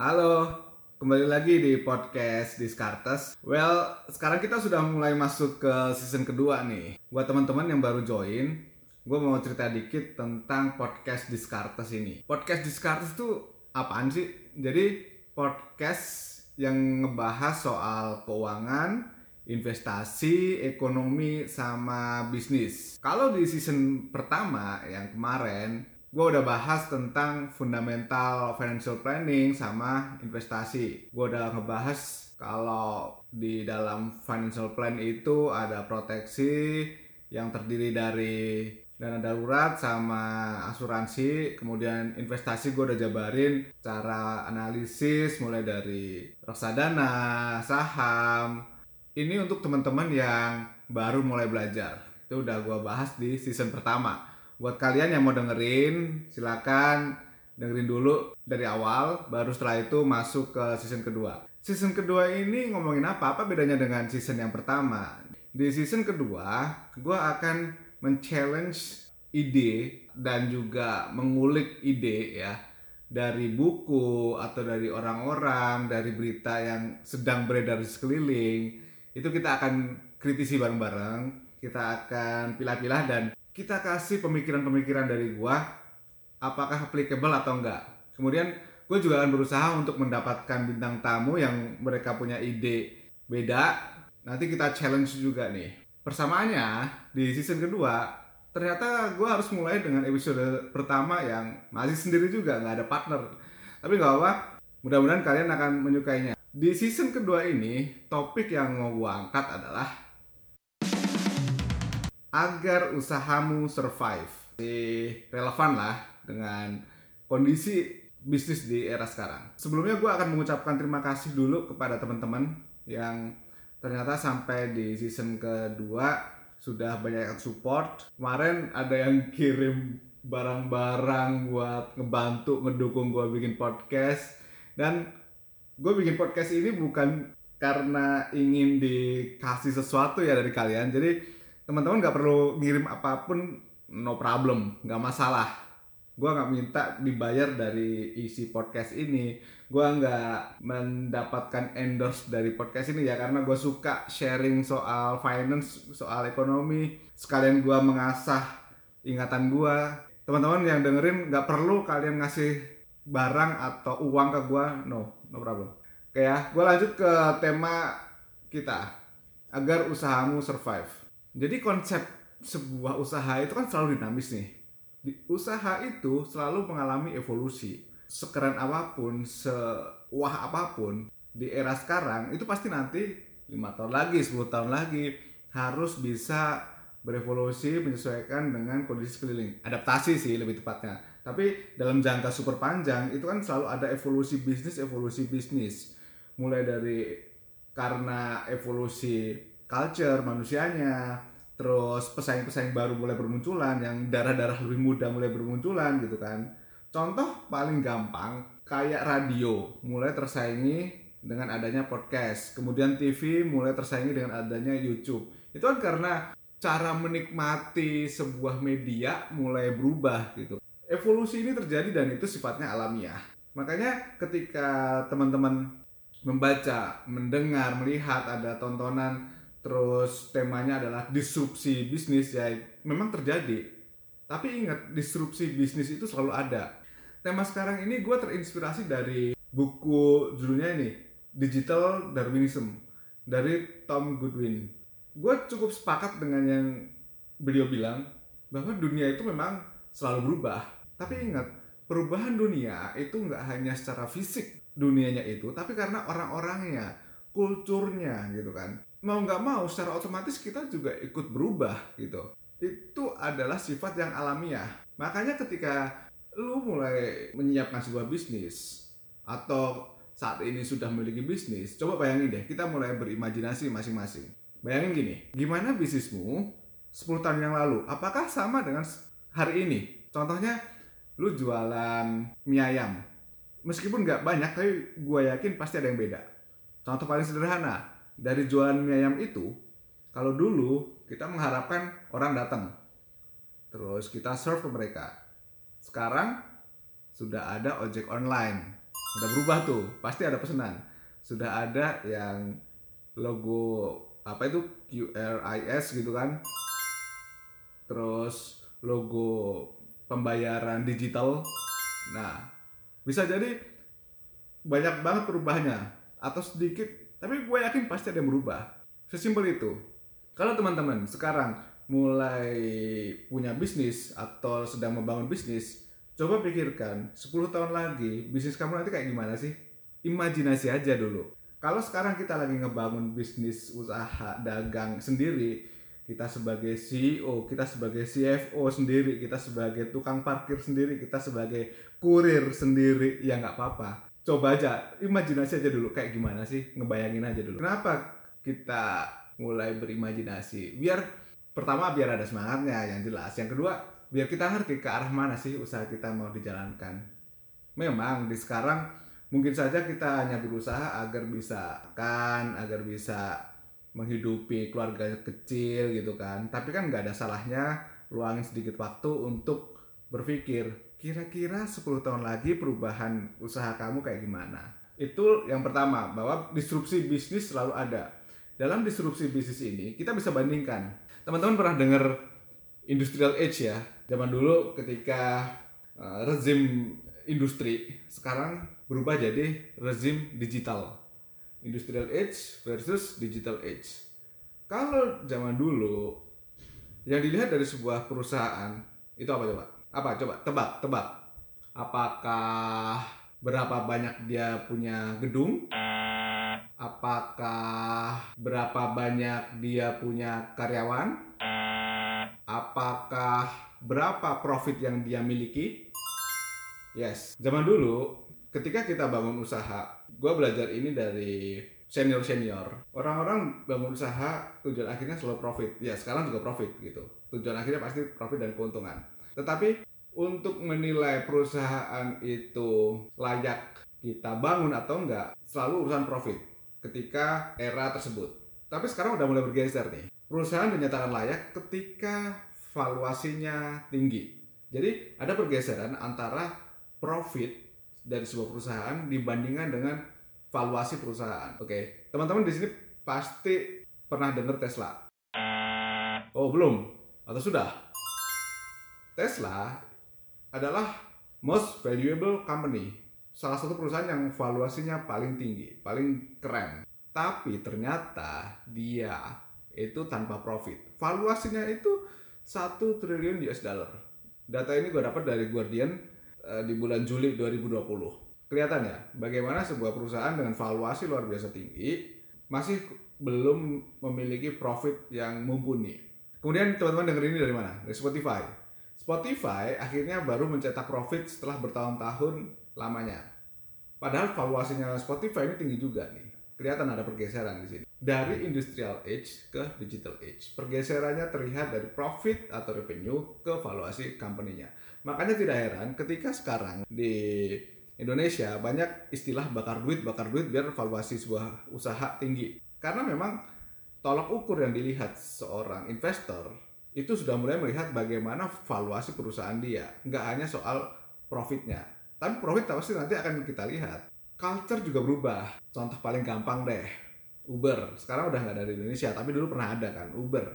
Kembali lagi di podcast Discartes. Well, sekarang kita sudah mulai masuk ke season kedua nih. Buat teman-teman yang baru join, gue mau cerita dikit tentang podcast Discartes ini. Podcast Discartes itu apaan sih? Jadi podcast yang ngebahas soal keuangan, investasi, ekonomi, sama bisnis. Kalau di season pertama yang kemarin, gue udah bahas tentang fundamental financial planning sama investasi. Gue udah ngebahas kalau di dalam financial plan itu ada proteksi yang terdiri dari dana darurat sama asuransi kemudian investasi gue udah jabarin cara analisis mulai dari reksadana saham ini untuk teman-teman yang baru mulai belajar. Itu udah gue bahas di season pertama. Buat kalian yang mau dengerin, silakan dengerin dulu dari awal, baru setelah itu masuk ke season kedua. Season kedua ini ngomongin apa? Apa bedanya dengan season yang pertama? Di season kedua, gue akan men-challenge ide dan juga mengulik ide ya dari buku atau dari orang-orang, dari berita yang sedang beredar di sekeliling itu kita akan kritisi bareng-bareng kita akan pilah-pilah dan kita kasih pemikiran-pemikiran dari gua apakah applicable atau enggak. Kemudian gue juga akan berusaha untuk mendapatkan bintang tamu yang mereka punya ide beda. Nanti kita challenge juga nih. Persamaannya di season kedua ternyata gue harus mulai dengan episode pertama yang masih sendiri juga nggak ada partner. Tapi nggak apa mudah-mudahan kalian akan menyukainya. Di season kedua ini, topik yang mau gue angkat adalah agar usahamu survive. Jadi relevan lah dengan kondisi bisnis di era sekarang. Sebelumnya gue akan mengucapkan terima kasih dulu kepada teman-teman yang ternyata sampai di season kedua sudah banyak yang support. Kemarin ada yang kirim barang-barang buat ngebantu ngedukung gue bikin podcast dan gue bikin podcast ini bukan karena ingin dikasih sesuatu ya dari kalian jadi teman-teman nggak perlu ngirim apa pun no problem nggak masalah. Gue nggak minta dibayar dari isi podcast ini. Gue nggak mendapatkan endorse dari podcast ini ya karena gue suka sharing soal finance soal ekonomi. Sekalian gue mengasah ingatan gue teman-teman yang dengerin nggak perlu kalian ngasih barang atau uang ke gue no no problem. Oke ya, gue lanjut ke tema kita. Agar usahamu survive. Jadi konsep sebuah usaha itu kan selalu dinamis nih. Di usaha itu selalu mengalami evolusi. Sekeren apa pun, sewah apa pun di era sekarang itu pasti nanti lima tahun lagi, 10 tahun lagi harus bisa berevolusi menyesuaikan dengan kondisi sekeliling. Adaptasi sih lebih tepatnya. Tapi dalam jangka super panjang itu kan selalu ada evolusi bisnis, evolusi bisnis. Mulai dari karena evolusi culture manusianya, terus pesaing-pesaing baru mulai bermunculan, yang darah-darah lebih muda mulai bermunculan gitu kan. Contoh paling gampang kayak radio mulai tersaingi dengan adanya podcast, kemudian TV mulai tersaingi dengan adanya YouTube. Itu kan karena cara menikmati sebuah media mulai berubah gitu evolusi ini terjadi dan itu sifatnya alamiah. Makanya ketika teman-teman membaca, mendengar, melihat ada tontonan terus temanya adalah disrupsi bisnis ya memang terjadi. Tapi ingat disrupsi bisnis itu selalu ada. Tema sekarang ini gue terinspirasi dari buku judulnya ini Digital Darwinism dari Tom Goodwin. Gue cukup sepakat dengan yang beliau bilang bahwa dunia itu memang selalu berubah tapi ingat, perubahan dunia itu nggak hanya secara fisik dunianya itu, tapi karena orang-orangnya, kulturnya gitu kan. Mau nggak mau secara otomatis kita juga ikut berubah gitu. Itu adalah sifat yang alamiah. Makanya ketika lu mulai menyiapkan sebuah bisnis atau saat ini sudah memiliki bisnis, coba bayangin deh, kita mulai berimajinasi masing-masing. Bayangin gini, gimana bisnismu 10 tahun yang lalu? Apakah sama dengan hari ini? Contohnya, lu jualan mie ayam meskipun nggak banyak tapi gue yakin pasti ada yang beda contoh paling sederhana dari jualan mie ayam itu kalau dulu kita mengharapkan orang datang. Terus kita serve ke mereka. Sekarang sudah ada ojek online. Udah berubah tuh pasti ada pesanan. Sudah ada yang logo apa itu? QRIS gitu kan. Terus logo pembayaran digital. Nah bisa jadi banyak banget perubahannya atau sedikit tapi gue yakin pasti ada yang berubah. Sesimpel itu. Kalau teman-teman sekarang mulai punya bisnis atau sedang membangun bisnis coba pikirkan 10 tahun lagi bisnis kamu nanti kayak gimana sih? Imajinasi aja dulu. Kalau sekarang kita lagi ngebangun bisnis usaha dagang sendiri kita sebagai CEO, kita sebagai CFO sendiri, kita sebagai tukang parkir sendiri, kita sebagai kurir sendiri, ya nggak apa-apa. Coba aja, imajinasi aja dulu kayak gimana sih, ngebayangin aja dulu. Kenapa kita mulai berimajinasi? Biar pertama biar ada semangatnya yang jelas, yang kedua biar kita ngerti ke arah mana sih usaha kita mau dijalankan. Memang di sekarang mungkin saja kita hanya berusaha agar bisa kan, agar bisa menghidupi keluarga kecil gitu kan tapi kan nggak ada salahnya luangin sedikit waktu untuk berpikir kira-kira 10 tahun lagi perubahan usaha kamu kayak gimana? Itu yang pertama bahwa disrupsi bisnis selalu ada. Dalam disrupsi bisnis ini kita bisa bandingkan. Teman-teman pernah dengar industrial age ya? Zaman dulu ketika uh, rezim industri sekarang berubah jadi rezim digital. Industrial age versus digital age. Kalau zaman dulu yang dilihat dari sebuah perusahaan itu apa coba? Apa coba? Tebak, tebak. Apakah berapa banyak dia punya gedung? Apakah berapa banyak dia punya karyawan? Apakah berapa profit yang dia miliki? Yes, zaman dulu ketika kita bangun usaha, gue belajar ini dari senior senior. Orang-orang bangun usaha tujuan akhirnya selalu profit. Ya sekarang juga profit gitu. Tujuan akhirnya pasti profit dan keuntungan. Tetapi untuk menilai perusahaan itu layak kita bangun atau enggak selalu urusan profit ketika era tersebut. Tapi sekarang udah mulai bergeser nih. Perusahaan dinyatakan layak ketika valuasinya tinggi. Jadi ada pergeseran antara profit dari sebuah perusahaan dibandingkan dengan valuasi perusahaan. Oke, teman-teman di sini pasti pernah dengar Tesla. Oh belum? Atau sudah? Tesla adalah most valuable company, salah satu perusahaan yang valuasinya paling tinggi, paling keren. Tapi ternyata dia itu tanpa profit. Valuasinya itu satu triliun US dollar. Data ini gue dapat dari Guardian Eh, di bulan Juli 2020. Kelihatan ya, bagaimana sebuah perusahaan dengan valuasi luar biasa tinggi masih belum memiliki profit yang mumpuni. Kemudian teman-teman denger ini dari mana? Dari Spotify. Spotify akhirnya baru mencetak profit setelah bertahun-tahun lamanya. Padahal valuasinya Spotify ini tinggi juga nih. Kelihatan ada pergeseran di sini. Dari industrial age ke digital age. Pergeserannya terlihat dari profit atau revenue ke valuasi company-nya. Makanya tidak heran ketika sekarang di Indonesia banyak istilah bakar duit, bakar duit biar valuasi sebuah usaha tinggi. Karena memang tolak ukur yang dilihat seorang investor itu sudah mulai melihat bagaimana valuasi perusahaan dia. Nggak hanya soal profitnya. Tapi profit pasti nanti akan kita lihat. Culture juga berubah. Contoh paling gampang deh. Uber. Sekarang udah nggak ada di Indonesia, tapi dulu pernah ada kan. Uber.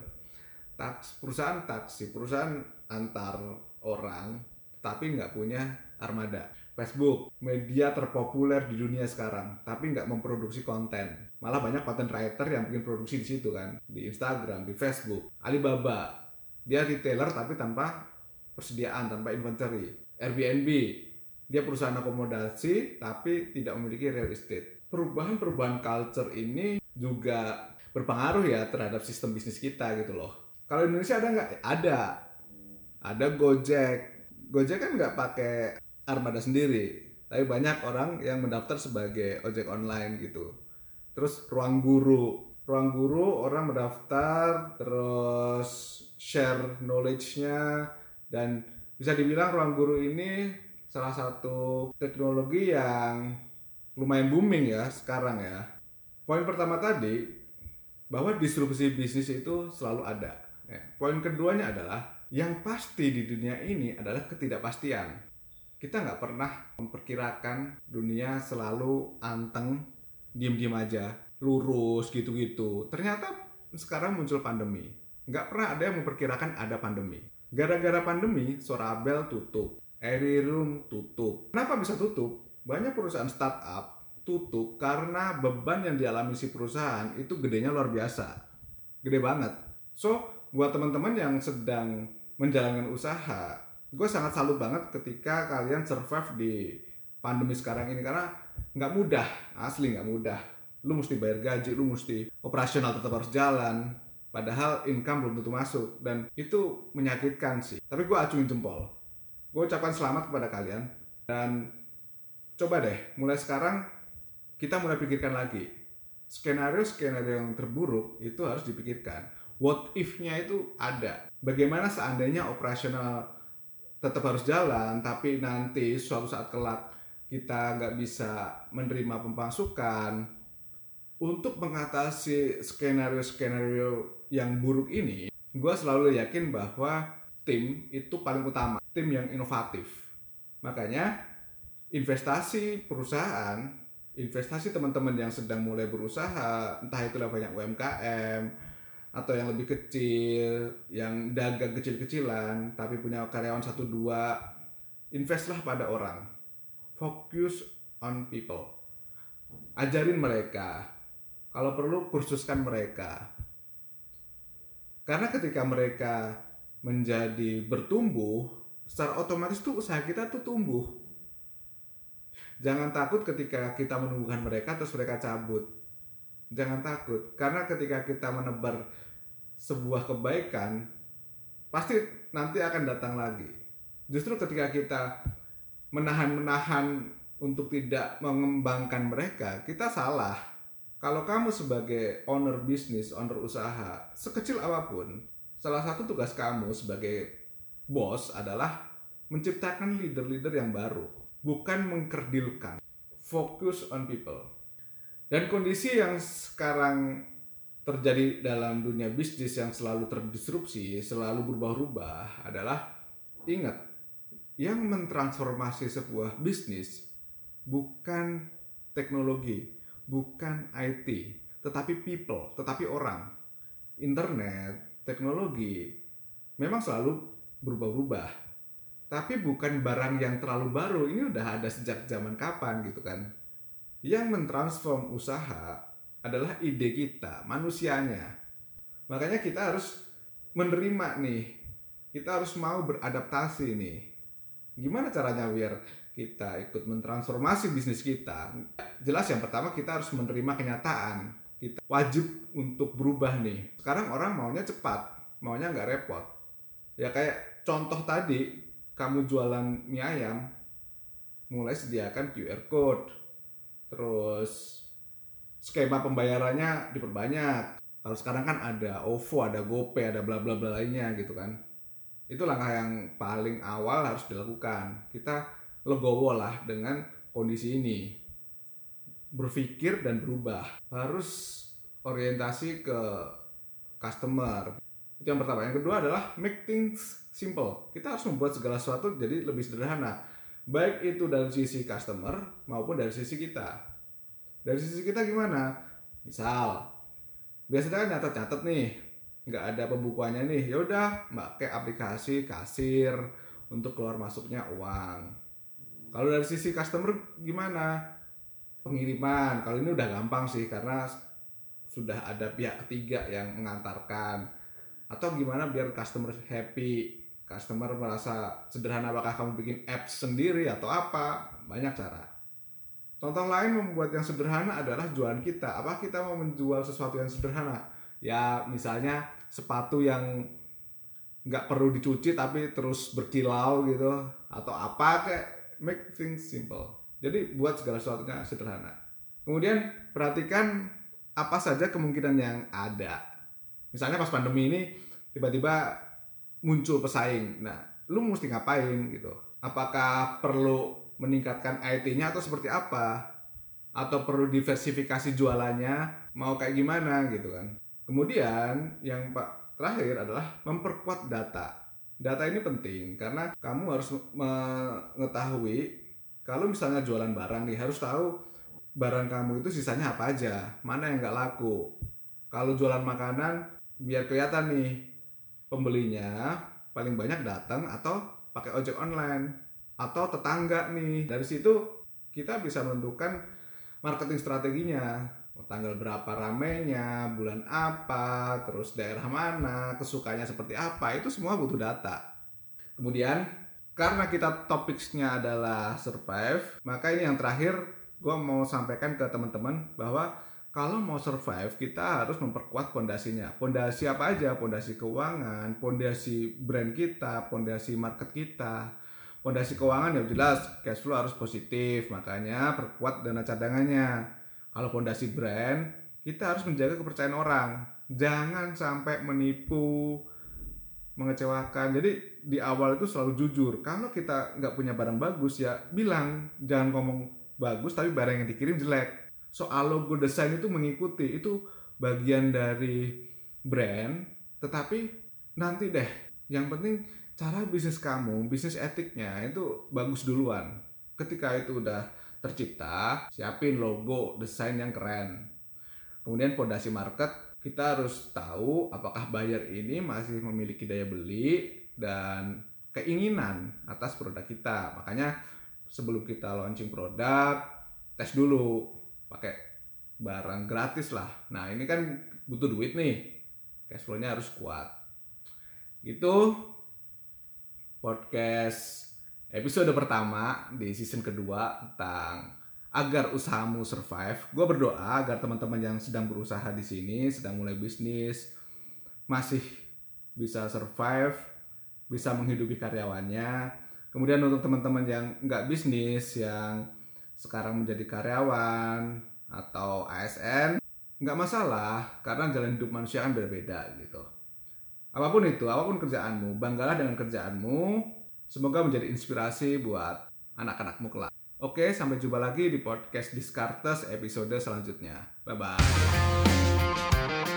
Taks, perusahaan taksi, perusahaan antar orang tapi nggak punya armada. Facebook, media terpopuler di dunia sekarang, tapi nggak memproduksi konten. Malah banyak content writer yang bikin produksi di situ kan, di Instagram, di Facebook. Alibaba, dia retailer tapi tanpa persediaan, tanpa inventory. Airbnb, dia perusahaan akomodasi tapi tidak memiliki real estate. Perubahan-perubahan culture ini juga berpengaruh ya terhadap sistem bisnis kita gitu loh. Kalau Indonesia ada nggak? Ada ada Gojek Gojek kan nggak pakai armada sendiri tapi banyak orang yang mendaftar sebagai ojek online gitu terus ruang guru ruang guru orang mendaftar terus share knowledge-nya dan bisa dibilang ruang guru ini salah satu teknologi yang lumayan booming ya sekarang ya poin pertama tadi bahwa disrupsi bisnis itu selalu ada ya. poin keduanya adalah yang pasti di dunia ini adalah ketidakpastian. Kita nggak pernah memperkirakan dunia selalu anteng diem-diem aja, lurus gitu-gitu. Ternyata sekarang muncul pandemi. Nggak pernah ada yang memperkirakan ada pandemi. Gara-gara pandemi, Sorabel tutup, Airy Room tutup. Kenapa bisa tutup? Banyak perusahaan startup tutup karena beban yang dialami si perusahaan itu gedenya luar biasa. Gede banget. So, buat teman-teman yang sedang menjalankan usaha, gue sangat salut banget ketika kalian survive di pandemi sekarang ini karena nggak mudah, asli nggak mudah. Lu mesti bayar gaji, lu mesti operasional tetap harus jalan, padahal income belum tentu masuk dan itu menyakitkan sih. Tapi gue acungin jempol. Gue ucapkan selamat kepada kalian dan coba deh mulai sekarang kita mulai pikirkan lagi skenario-skenario yang terburuk itu harus dipikirkan. What if-nya itu ada. Bagaimana seandainya operasional tetap harus jalan, tapi nanti suatu saat kelak kita nggak bisa menerima pemasukan. Untuk mengatasi skenario-skenario yang buruk ini, gue selalu yakin bahwa tim itu paling utama, tim yang inovatif. Makanya investasi perusahaan investasi teman-teman yang sedang mulai berusaha, entah itu levelnya UMKM atau yang lebih kecil, yang dagang kecil-kecilan tapi punya karyawan satu dua, investlah pada orang. Fokus on people. Ajarin mereka. Kalau perlu kursuskan mereka. Karena ketika mereka menjadi bertumbuh, secara otomatis tuh usaha kita tuh tumbuh Jangan takut ketika kita menumbuhkan mereka terus mereka cabut. Jangan takut karena ketika kita menebar sebuah kebaikan pasti nanti akan datang lagi. Justru ketika kita menahan-menahan untuk tidak mengembangkan mereka, kita salah. Kalau kamu sebagai owner bisnis, owner usaha, sekecil apa pun, salah satu tugas kamu sebagai bos adalah menciptakan leader-leader yang baru bukan mengkerdilkan. Fokus on people. Dan kondisi yang sekarang terjadi dalam dunia bisnis yang selalu terdisrupsi, selalu berubah-ubah adalah ingat, yang mentransformasi sebuah bisnis bukan teknologi, bukan IT, tetapi people, tetapi orang. Internet, teknologi memang selalu berubah-ubah. Tapi bukan barang yang terlalu baru ini udah ada sejak zaman kapan gitu kan. Yang mentransform usaha adalah ide kita manusianya. Makanya kita harus menerima nih kita harus mau beradaptasi nih. Gimana caranya biar kita ikut mentransformasi bisnis kita jelas yang pertama kita harus menerima kenyataan. Kita wajib untuk berubah nih. Sekarang orang maunya cepat maunya nggak repot. Ya kayak contoh tadi kamu jualan mie ayam mulai sediakan QR code. Terus skema pembayarannya diperbanyak. Kalau sekarang kan ada OVO ada GoPay ada bla bla bla lainnya gitu kan. Itu langkah yang paling awal harus dilakukan. Kita legowo lah dengan kondisi ini berpikir dan berubah harus orientasi ke customer itu yang pertama yang kedua adalah make things simple. Kita harus membuat segala sesuatu jadi lebih sederhana. Baik itu dari sisi customer maupun dari sisi kita. Dari sisi kita gimana? Misal, biasanya kan nyatet-nyatet nih, nggak ada pembukuannya nih. Ya udah, pakai aplikasi kasir untuk keluar masuknya uang. Kalau dari sisi customer gimana? Pengiriman. Kalau ini udah gampang sih karena sudah ada pihak ketiga yang mengantarkan. Atau gimana biar customer happy? customer merasa sederhana apakah kamu bikin apps sendiri atau apa banyak cara contoh lain membuat yang sederhana adalah jualan kita apa kita mau menjual sesuatu yang sederhana ya misalnya sepatu yang nggak perlu dicuci tapi terus berkilau gitu atau apa kayak make things simple jadi buat segala sesuatunya sederhana kemudian perhatikan apa saja kemungkinan yang ada misalnya pas pandemi ini tiba-tiba muncul pesaing. Nah, lu mesti ngapain gitu? Apakah perlu meningkatkan IT-nya atau seperti apa? Atau perlu diversifikasi jualannya? Mau kayak gimana gitu kan? Kemudian yang Pak terakhir adalah memperkuat data. Data ini penting karena kamu harus mengetahui kalau misalnya jualan barang nih harus tahu barang kamu itu sisanya apa aja, mana yang nggak laku. Kalau jualan makanan, biar kelihatan nih pembelinya paling banyak datang atau pakai ojek online atau tetangga nih. Dari situ kita bisa menentukan marketing strateginya. Tanggal berapa ramenya, bulan apa, terus daerah mana, kesukanya seperti apa, itu semua butuh data. Kemudian karena kita topiknya adalah survive, maka ini yang terakhir gue mau sampaikan ke teman-teman bahwa kalau mau survive kita harus memperkuat pondasinya. Pondasi apa aja? Pondasi keuangan, pondasi brand kita, pondasi market kita. Pondasi keuangan ya jelas cash flow harus positif, makanya perkuat dana cadangannya. Kalau pondasi brand, kita harus menjaga kepercayaan orang. Jangan sampai menipu, mengecewakan. Jadi di awal itu selalu jujur. Kalau kita nggak punya barang bagus ya bilang, jangan ngomong bagus tapi barang yang dikirim jelek soal logo desain itu mengikuti itu bagian dari brand tetapi nanti deh yang penting cara bisnis kamu bisnis etiknya itu bagus duluan ketika itu udah tercipta siapin logo desain yang keren kemudian pondasi market kita harus tahu apakah buyer ini masih memiliki daya beli dan keinginan atas produk kita makanya sebelum kita launching produk tes dulu pakai barang gratis lah. Nah ini kan butuh duit nih, cash flow-nya harus kuat. Itu podcast episode pertama di season kedua tentang agar usahamu survive. Gue berdoa agar teman-teman yang sedang berusaha di sini, sedang mulai bisnis, masih bisa survive, bisa menghidupi karyawannya. Kemudian untuk teman-teman yang nggak bisnis, yang sekarang menjadi karyawan atau ASN nggak masalah karena jalan hidup manusia kan berbeda gitu apa pun itu apa pun kerjaanmu banggalah dengan kerjaanmu semoga menjadi inspirasi buat anak-anakmu kelak. Oke sampai jumpa lagi di podcast Discartes episode selanjutnya. Bye bye